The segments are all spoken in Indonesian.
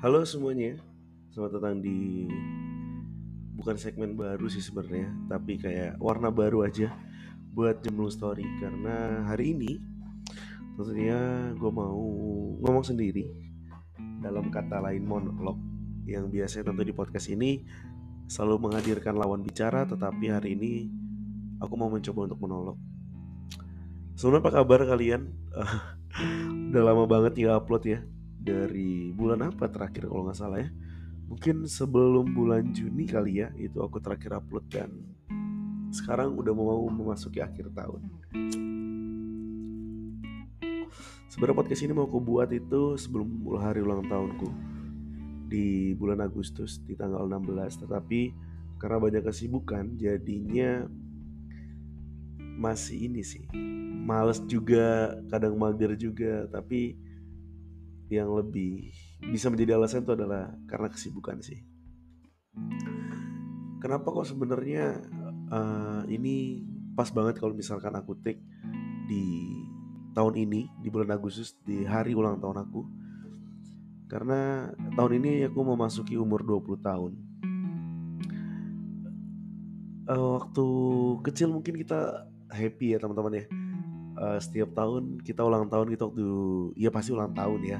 Halo semuanya, selamat datang di bukan segmen baru sih sebenarnya, tapi kayak warna baru aja buat Jemlu Story karena hari ini tentunya gue mau ngomong sendiri dalam kata lain monolog yang biasanya tentu di podcast ini selalu menghadirkan lawan bicara tetapi hari ini aku mau mencoba untuk monolog. Sebelumnya apa kabar kalian? udah lama banget nggak upload ya dari bulan apa terakhir kalau nggak salah ya. Mungkin sebelum bulan Juni kali ya itu aku terakhir upload dan sekarang udah mau memasuki akhir tahun. Sebenarnya podcast ini mau aku buat itu sebelum hari ulang tahunku. Di bulan Agustus di tanggal 16 tetapi karena banyak kesibukan jadinya masih ini sih. Males juga kadang mager juga. Tapi yang lebih bisa menjadi alasan itu adalah karena kesibukan sih. Kenapa kok sebenarnya uh, ini pas banget kalau misalkan aku take di tahun ini di bulan Agustus di hari ulang tahun aku? Karena tahun ini aku memasuki umur 20 tahun. Uh, waktu kecil mungkin kita happy ya teman-teman ya uh, setiap tahun kita ulang tahun gitu waktu ya pasti ulang tahun ya.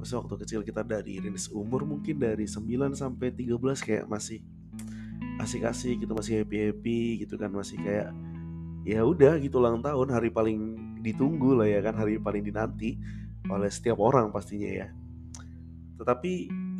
Maksudnya waktu kecil kita dari range umur mungkin dari 9 sampai 13 kayak masih asik-asik gitu masih happy-happy gitu kan masih kayak ya udah gitu ulang tahun hari paling ditunggu lah ya kan hari paling dinanti oleh setiap orang pastinya ya. Tetapi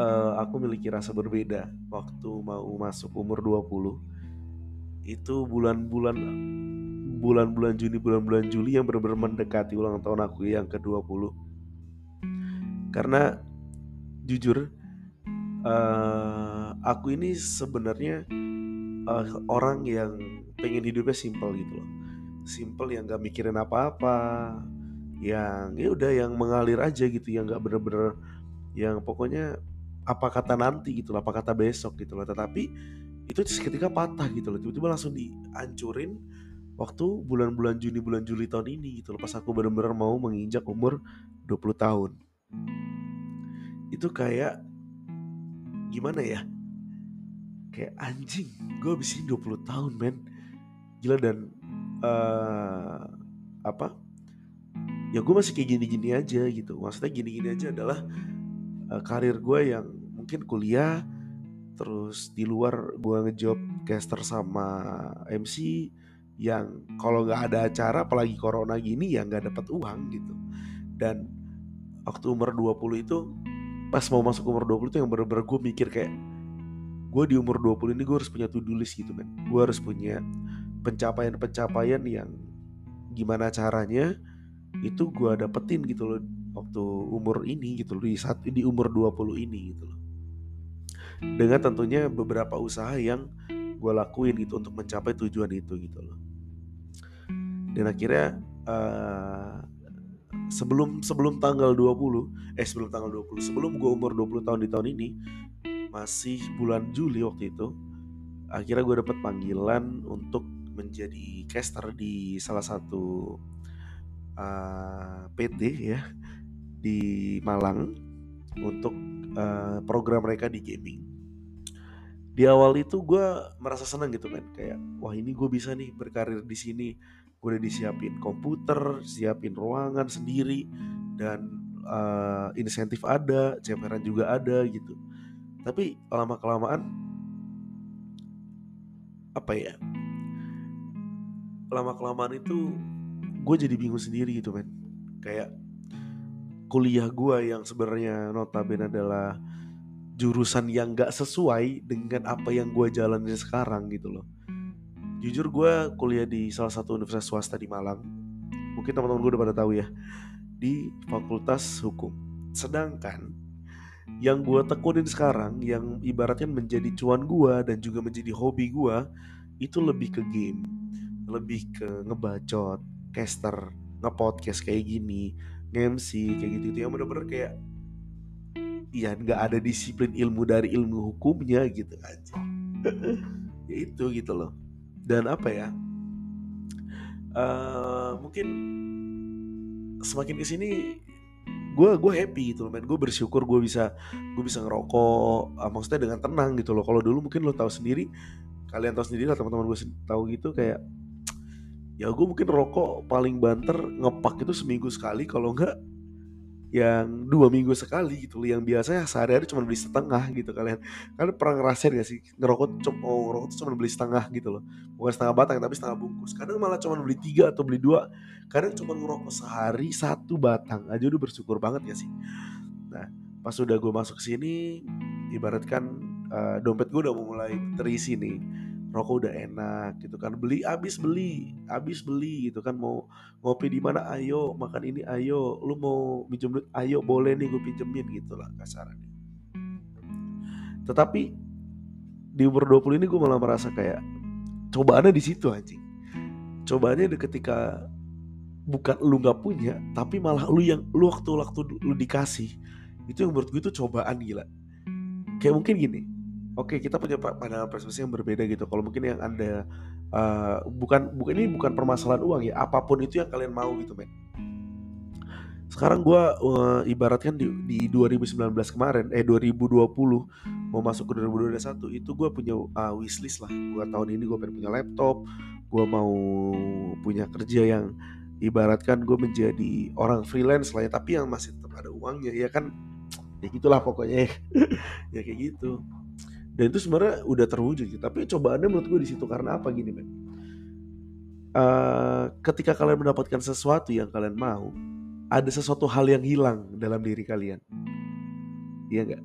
uh, aku memiliki rasa berbeda waktu mau masuk umur 20 itu bulan-bulan bulan-bulan Juni, bulan-bulan Juli yang benar-benar mendekati ulang tahun aku yang ke-20. Karena jujur uh, aku ini sebenarnya uh, orang yang pengen hidupnya simple gitu loh. Simple yang gak mikirin apa-apa, yang ya udah yang mengalir aja gitu, yang gak bener-bener yang pokoknya apa kata nanti gitu loh, apa kata besok gitu loh. Tetapi itu seketika patah gitu loh, tiba-tiba langsung dihancurin waktu bulan-bulan Juni bulan Juli tahun ini gitu loh pas aku benar-benar mau menginjak umur 20 tahun. Itu kayak gimana ya? Kayak anjing gue abis ini 20 tahun men. Gila dan uh, apa? Ya gue masih kayak gini-gini aja gitu. Maksudnya gini-gini aja adalah uh, karir gue yang mungkin kuliah terus di luar gue ngejob caster sama MC yang kalau nggak ada acara apalagi corona gini ya nggak dapat uang gitu. Dan waktu umur 20 itu pas mau masuk umur 20 itu yang bener-bener gue mikir kayak gue di umur 20 ini gue harus punya to-do list gitu kan gue harus punya pencapaian-pencapaian yang gimana caranya itu gue dapetin gitu loh waktu umur ini gitu loh di saat di umur 20 ini gitu loh. Dengan tentunya beberapa usaha yang gue lakuin gitu untuk mencapai tujuan itu gitu loh dan akhirnya uh, sebelum sebelum tanggal 20 eh sebelum tanggal 20 sebelum gue umur 20 tahun di tahun ini masih bulan Juli waktu itu akhirnya gue dapat panggilan untuk menjadi caster di salah satu uh, eh, PT ya di Malang untuk uh, program mereka di gaming. Di awal itu gue merasa senang gitu kan kayak wah ini gue bisa nih berkarir di sini gue udah disiapin komputer siapin ruangan sendiri dan uh, insentif ada cemeran juga ada gitu. Tapi lama kelamaan apa ya lama kelamaan itu gue jadi bingung sendiri gitu men. Kayak kuliah gue yang sebenarnya notabene adalah jurusan yang gak sesuai dengan apa yang gue jalanin sekarang gitu loh jujur gue kuliah di salah satu universitas swasta di Malang. Mungkin teman-teman gue udah pada tahu ya. Di Fakultas Hukum. Sedangkan yang gue tekunin sekarang yang ibaratnya menjadi cuan gue dan juga menjadi hobi gue itu lebih ke game. Lebih ke ngebacot caster ngepodcast kayak gini nge-MC kayak gitu, gitu yang bener-bener kayak ya nggak ada disiplin ilmu dari ilmu hukumnya gitu aja. Ya itu gitu loh dan apa ya? Uh, mungkin semakin ke sini gue gue happy gitu loh men. Gue bersyukur gue bisa gue bisa ngerokok uh, maksudnya dengan tenang gitu loh. Kalau dulu mungkin lo tahu sendiri kalian tahu sendiri lah teman-teman gue tahu gitu kayak ya gue mungkin rokok paling banter ngepak itu seminggu sekali kalau enggak yang dua minggu sekali gitu loh yang biasanya sehari-hari cuma beli setengah gitu kalian. Kalian pernah ngerasain gak sih ngerokok cuma oh, ngerokok tuh cuma beli setengah gitu loh. Bukan setengah batang tapi setengah bungkus. Kadang malah cuma beli tiga atau beli dua. Kadang cuma ngerokok sehari satu batang. Aja udah bersyukur banget ya sih? Nah pas udah gue masuk sini ibaratkan uh, dompet gue udah mulai terisi nih rokok udah enak gitu kan beli abis beli abis beli gitu kan mau ngopi di mana ayo makan ini ayo lu mau minjem duit ayo boleh nih gue pinjemin gitu lah kasarannya. Tetapi di umur 20 ini gue malah merasa kayak cobaannya di situ anjing. Cobaannya ketika bukan lu nggak punya tapi malah lu yang lu waktu waktu lu dikasih itu yang menurut gue itu cobaan gila. Kayak mungkin gini oke kita punya pandangan perspektif yang berbeda gitu. Kalau mungkin yang anda uh, bukan bukan ini bukan permasalahan uang ya apa pun itu yang kalian mau gitu men. Sekarang gue uh, ibaratkan di, di 2019 kemarin eh 2020 mau masuk ke 2021 itu gue punya uh, wishlist lah. Gue tahun ini gue pengen punya laptop gue mau punya kerja yang ibaratkan gue menjadi orang freelance lah ya tapi yang masih tetap ada uangnya ya kan? Ya gitulah pokoknya ya kayak gitu dan itu sebenarnya udah terwujud gitu. tapi cobaannya menurut gue di situ karena apa? Gini men. Uh, ketika kalian mendapatkan sesuatu yang kalian mau ada sesuatu hal yang hilang dalam diri kalian. Iya nggak?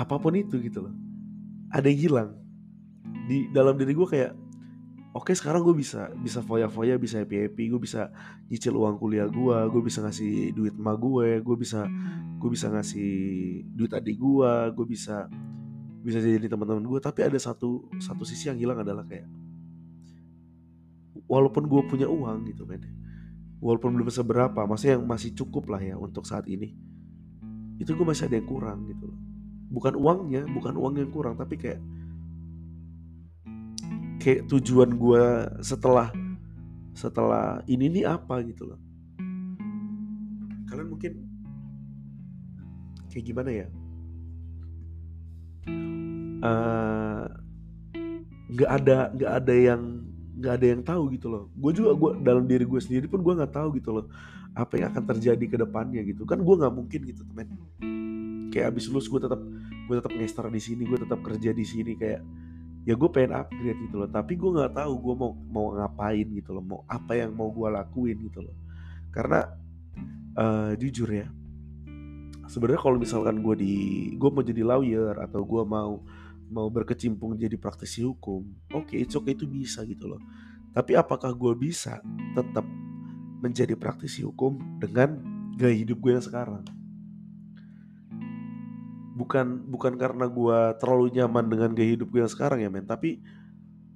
Apa pun itu gitu loh. Ada yang hilang. Di dalam diri gue kayak oke sekarang gue bisa bisa foya-foya bisa happy happy gue bisa nyicil uang kuliah gue gue bisa ngasih duit emak gue gue bisa gue bisa ngasih duit adik gue gue bisa bisa jadi teman-teman gue tapi ada satu satu sisi yang hilang adalah kayak walaupun gue punya uang gitu men walaupun belum seberapa maksudnya yang masih cukup lah ya untuk saat ini itu gue masih ada yang kurang gitu loh. Bukan uangnya bukan uang yang kurang tapi kayak kayak tujuan gue setelah setelah ini nih apa gitu loh. Kalian mungkin kayak gimana ya nggak uh, ada nggak ada yang nggak ada yang tahu gitu loh. Gue juga gue dalam diri gue sendiri pun gue nggak tahu gitu loh apa yang akan terjadi ke depannya gitu. Kan gue nggak mungkin gitu temen kayak abis lulus gue tetap gue tetap ngester di sini gue tetap kerja di sini kayak ya gue pengen upgrade gitu loh. Tapi gue nggak tahu gue mau mau ngapain gitu loh mau apa yang mau gue lakuin gitu loh. Karena uh, jujur ya sebenarnya kalau misalkan gue di gue mau jadi lawyer atau gue mau mau berkecimpung jadi praktisi hukum oke okay, it's okay itu bisa gitu loh. Tapi apakah gue bisa tetap menjadi praktisi hukum dengan gaya hidup gue yang sekarang? Bukan bukan karena gue terlalu nyaman dengan gaya hidup gue yang sekarang ya men. Tapi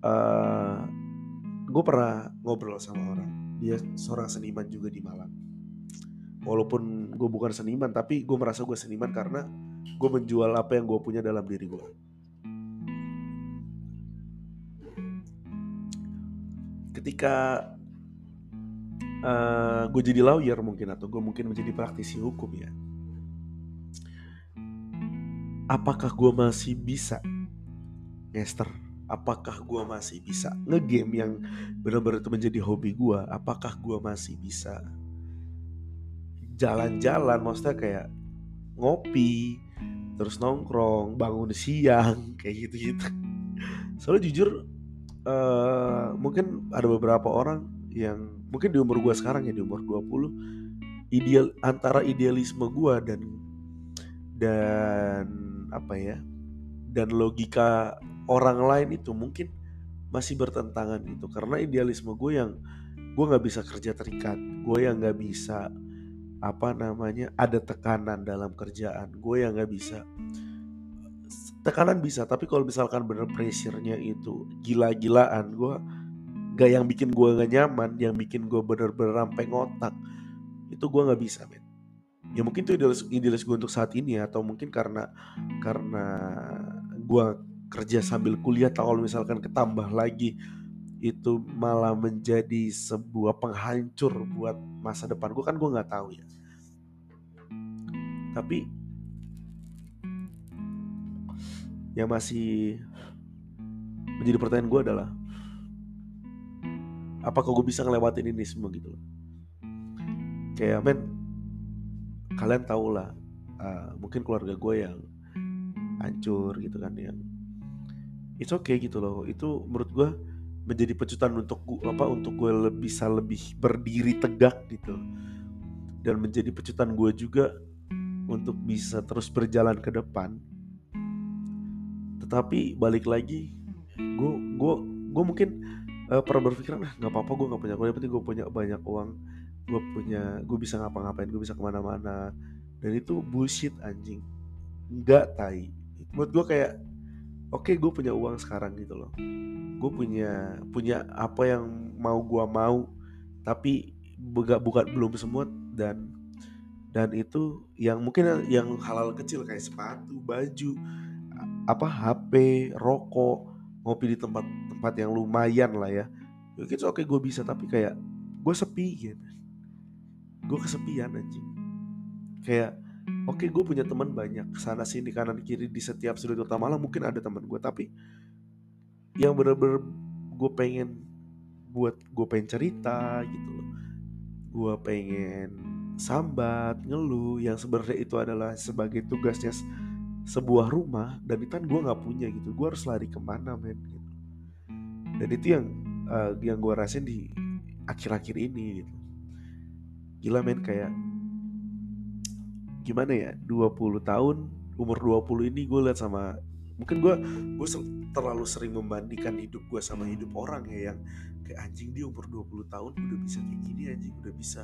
uh, eh, gue pernah ngobrol sama orang. Dia seorang seniman juga di Malang walaupun gue bukan seniman tapi gue merasa gue seniman karena gue menjual apa yang gue punya dalam diri gue ketika uh, eh, gue jadi lawyer mungkin atau gue mungkin menjadi praktisi hukum ya. Apakah gue masih bisa ngester apakah gue masih bisa ngegame yang benar-benar itu menjadi hobi gue apakah gue masih bisa jalan-jalan maksudnya kayak ngopi terus nongkrong bangun siang kayak gitu-gitu. Soalnya jujur uh, mungkin ada beberapa orang yang mungkin di umur gue sekarang ya di umur 20 ideal antara idealisme gue dan dan apa ya dan logika orang lain itu mungkin masih bertentangan itu karena idealisme gue yang gue nggak bisa kerja terikat gue yang nggak bisa apa namanya ada tekanan dalam kerjaan. Gue yang nggak bisa. Tekanan bisa tapi kalau misalkan bener pressure-nya itu gila-gilaan gue gak yang bikin gue gak nyaman yang bikin gue bener-bener sampai ngotak itu gue nggak bisa men. Ya mungkin itu idealis, idealis gue untuk saat ini atau mungkin karena karena gue kerja sambil kuliah atau kalau misalkan ketambah lagi itu malah menjadi sebuah penghancur buat masa depan gue kan gue nggak tahu ya. Tapi yang masih menjadi pertanyaan gue adalah apakah gue bisa ngelewatin ini semua gitu loh? Kayak men kalian tau lah uh, mungkin keluarga gue yang hancur gitu kan yang it's okay gitu loh. Itu menurut gue menjadi pecutan untuk gue apa untuk gue bisa lebih berdiri tegak gitu. Dan menjadi pecutan gue juga untuk bisa terus berjalan ke depan. Tetapi balik lagi gue gue gue mungkin uh, pernah berpikir nah nggak apa-apa gue nggak punya gue penting gue punya banyak uang gue punya gue bisa ngapa-ngapain gue bisa ke mana-mana. Dan itu bullshit anjing. Nggak tai. Buat gue kayak oke okay, gue punya uang sekarang gitu loh. Gue punya punya apa yang mau gue mau tapi bukan bukan belum semut dan dan itu yang mungkin yang halal kecil kayak sepatu baju apa HP rokok ngopi di tempat-tempat yang lumayan lah ya. Oke oke gue bisa tapi kayak gue sepi gitu. Gue kesepian anjing. Kayak oke gue punya teman banyak sana sini kanan kiri di setiap sudut kota malah mungkin ada teman gue tapi yang bener-bener gue pengen buat gue pengen cerita gitu loh. Gue pengen sambat ngeluh yang sebenarnya itu adalah sebagai tugasnya sebuah rumah dan itu kan gue nggak punya gitu. Gue harus lari ke mana men gitu. Dan itu yang uh, yang gue rasain di akhir-akhir ini gitu. Gila men kayak gimana ya 20 tahun umur 20 ini gue liat sama mungkin gue gue terlalu sering membandingkan hidup gue sama hidup orang ya yang kayak anjing dia umur 20 tahun udah bisa kayak gini anjing udah bisa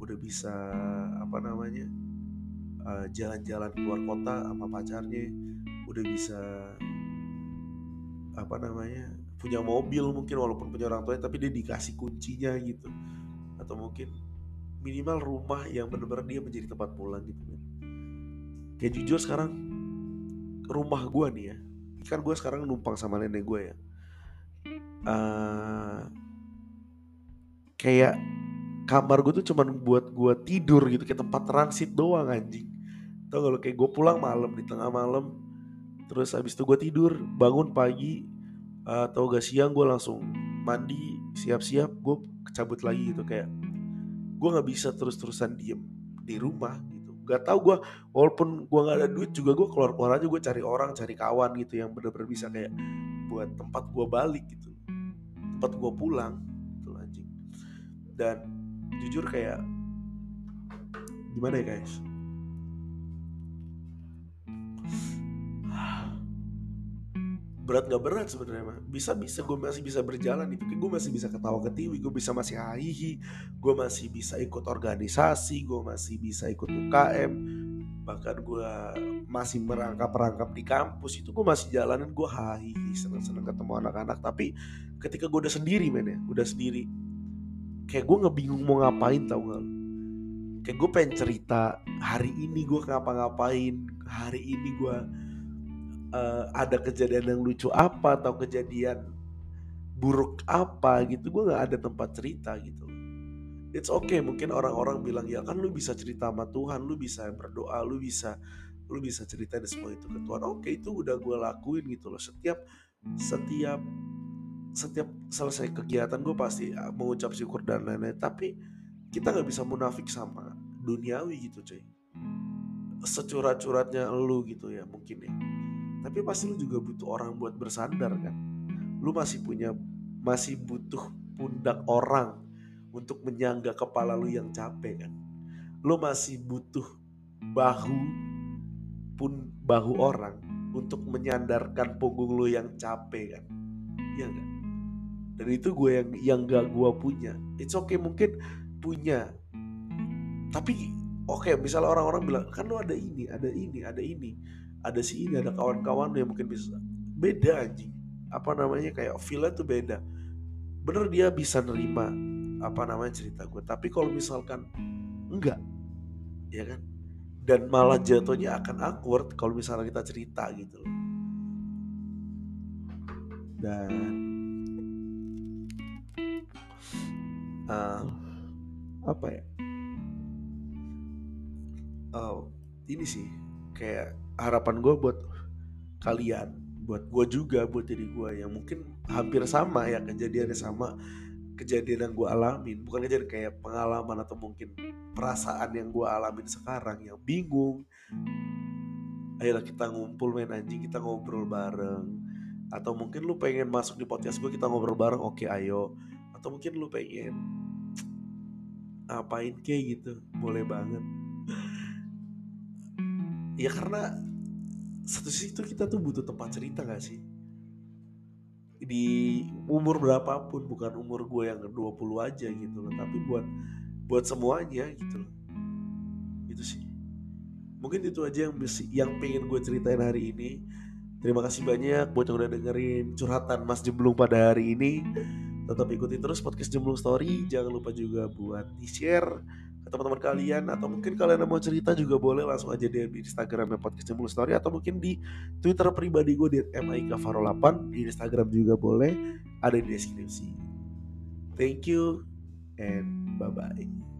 udah bisa apa namanya eh, jalan-jalan keluar kota sama pacarnya udah bisa apa namanya punya mobil mungkin walaupun punya orang tuanya tapi dia dikasih kuncinya gitu. Atau mungkin minimal rumah yang benar-benar dia menjadi tempat pulang gitu kan kayak jujur sekarang rumah gue nih ya kan gue sekarang numpang sama nenek gue ya. Uh, kayak kamar gue tuh cuman buat gue tidur gitu kayak tempat transit doang anjing. Tau gak lo kayak gue pulang malam di tengah malam terus habis itu gue tidur bangun pagi uh, atau gak siang gue langsung mandi siap-siap gue kecabut lagi gitu kayak gue nggak bisa terus-terusan diem di rumah gitu. Gak tau gue walaupun gue nggak ada duit juga gue keluar keluar aja gue cari orang cari kawan gitu yang bener-bener bisa kayak buat tempat gue balik gitu. Tempat gue pulang gitu anjing. Dan jujur kayak gimana ya guys berat gak berat sebenarnya mah bisa bisa gue masih bisa berjalan itu gue masih bisa ketawa ketiwi gue bisa masih hahihi gue masih bisa ikut organisasi gue masih bisa ikut UKM bahkan gue masih merangkap merangkap di kampus itu gue masih jalanin gue hahihi seneng seneng ketemu anak-anak. Tapi ketika gue udah sendiri men ya udah sendiri kayak gue ngebingung mau ngapain tau gak kayak gue pengen cerita hari ini gue ngapa-ngapain hari ini gue uh, ada kejadian yang lucu apa atau kejadian buruk apa gitu gue nggak ada tempat cerita gitu. It's okay mungkin orang-orang bilang ya kan lu bisa cerita sama Tuhan lu bisa berdoa lu bisa lu bisa ceritain semua itu ke Tuhan. Oke okay, itu udah gue lakuin gitu loh. Setiap setiap setiap selesai kegiatan gue pasti ah, mengucap syukur dan lain-lain. Tapi kita nggak bisa munafik sama duniawi gitu cuy. Securat-curatnya lu gitu ya mungkin ya tapi pasti lu juga butuh orang buat bersandar kan? Lu masih punya masih butuh pundak orang untuk menyangga kepala lu yang capek kan? Lu masih butuh bahu pun bahu orang untuk menyandarkan punggung lu yang capek kan? Iya kan dan itu gue yang yang gak gue punya. It's okay mungkin punya. Tapi oke okay, misalnya orang-orang bilang kan lu ada ini ada ini ada ini ada si ini ada kawan-kawan yang mungkin bisa beda anjing. Apa namanya kayak feel tuh beda. Bener dia bisa nerima apa namanya cerita gue tapi kalau misalkan enggak ya kan? Dan malah jatuhnya akan awkward kalau misalnya kita cerita gitu loh. Dan uh, apa ya? Oh ini sih kayak harapan gue buat kalian buat gue juga buat diri gue yang mungkin hampir sama ya kejadiannya sama kejadian yang gue alamin. Bukan kejadian kayak pengalaman atau mungkin perasaan yang gue alamin sekarang yang bingung. Ayolah kita ngumpul main anjing kita ngobrol bareng. Atau mungkin lu pengen masuk di podcast gue kita ngobrol bareng oke ayo. Atau mungkin lu pengen apain kayak gitu. Boleh banget ya karena satu sisi itu kita tuh butuh tempat cerita gak sih? Di umur berapapun bukan umur gue yang 20 aja gitu loh tapi buat buat semuanya gitu loh. Itu sih. Mungkin itu aja yang yang pengen gue ceritain hari ini. Terima kasih banyak buat yang udah dengerin curhatan Mas Jemblung pada hari ini. Tetap ikuti terus podcast Jemblung Story. Jangan lupa juga buat di share teman-teman kalian atau mungkin kalian mau cerita juga boleh langsung aja di Instagram podcast Jemul Story atau mungkin di Twitter pribadi gue di @maikafaro8 di Instagram juga boleh ada di deskripsi. Thank you and bye bye.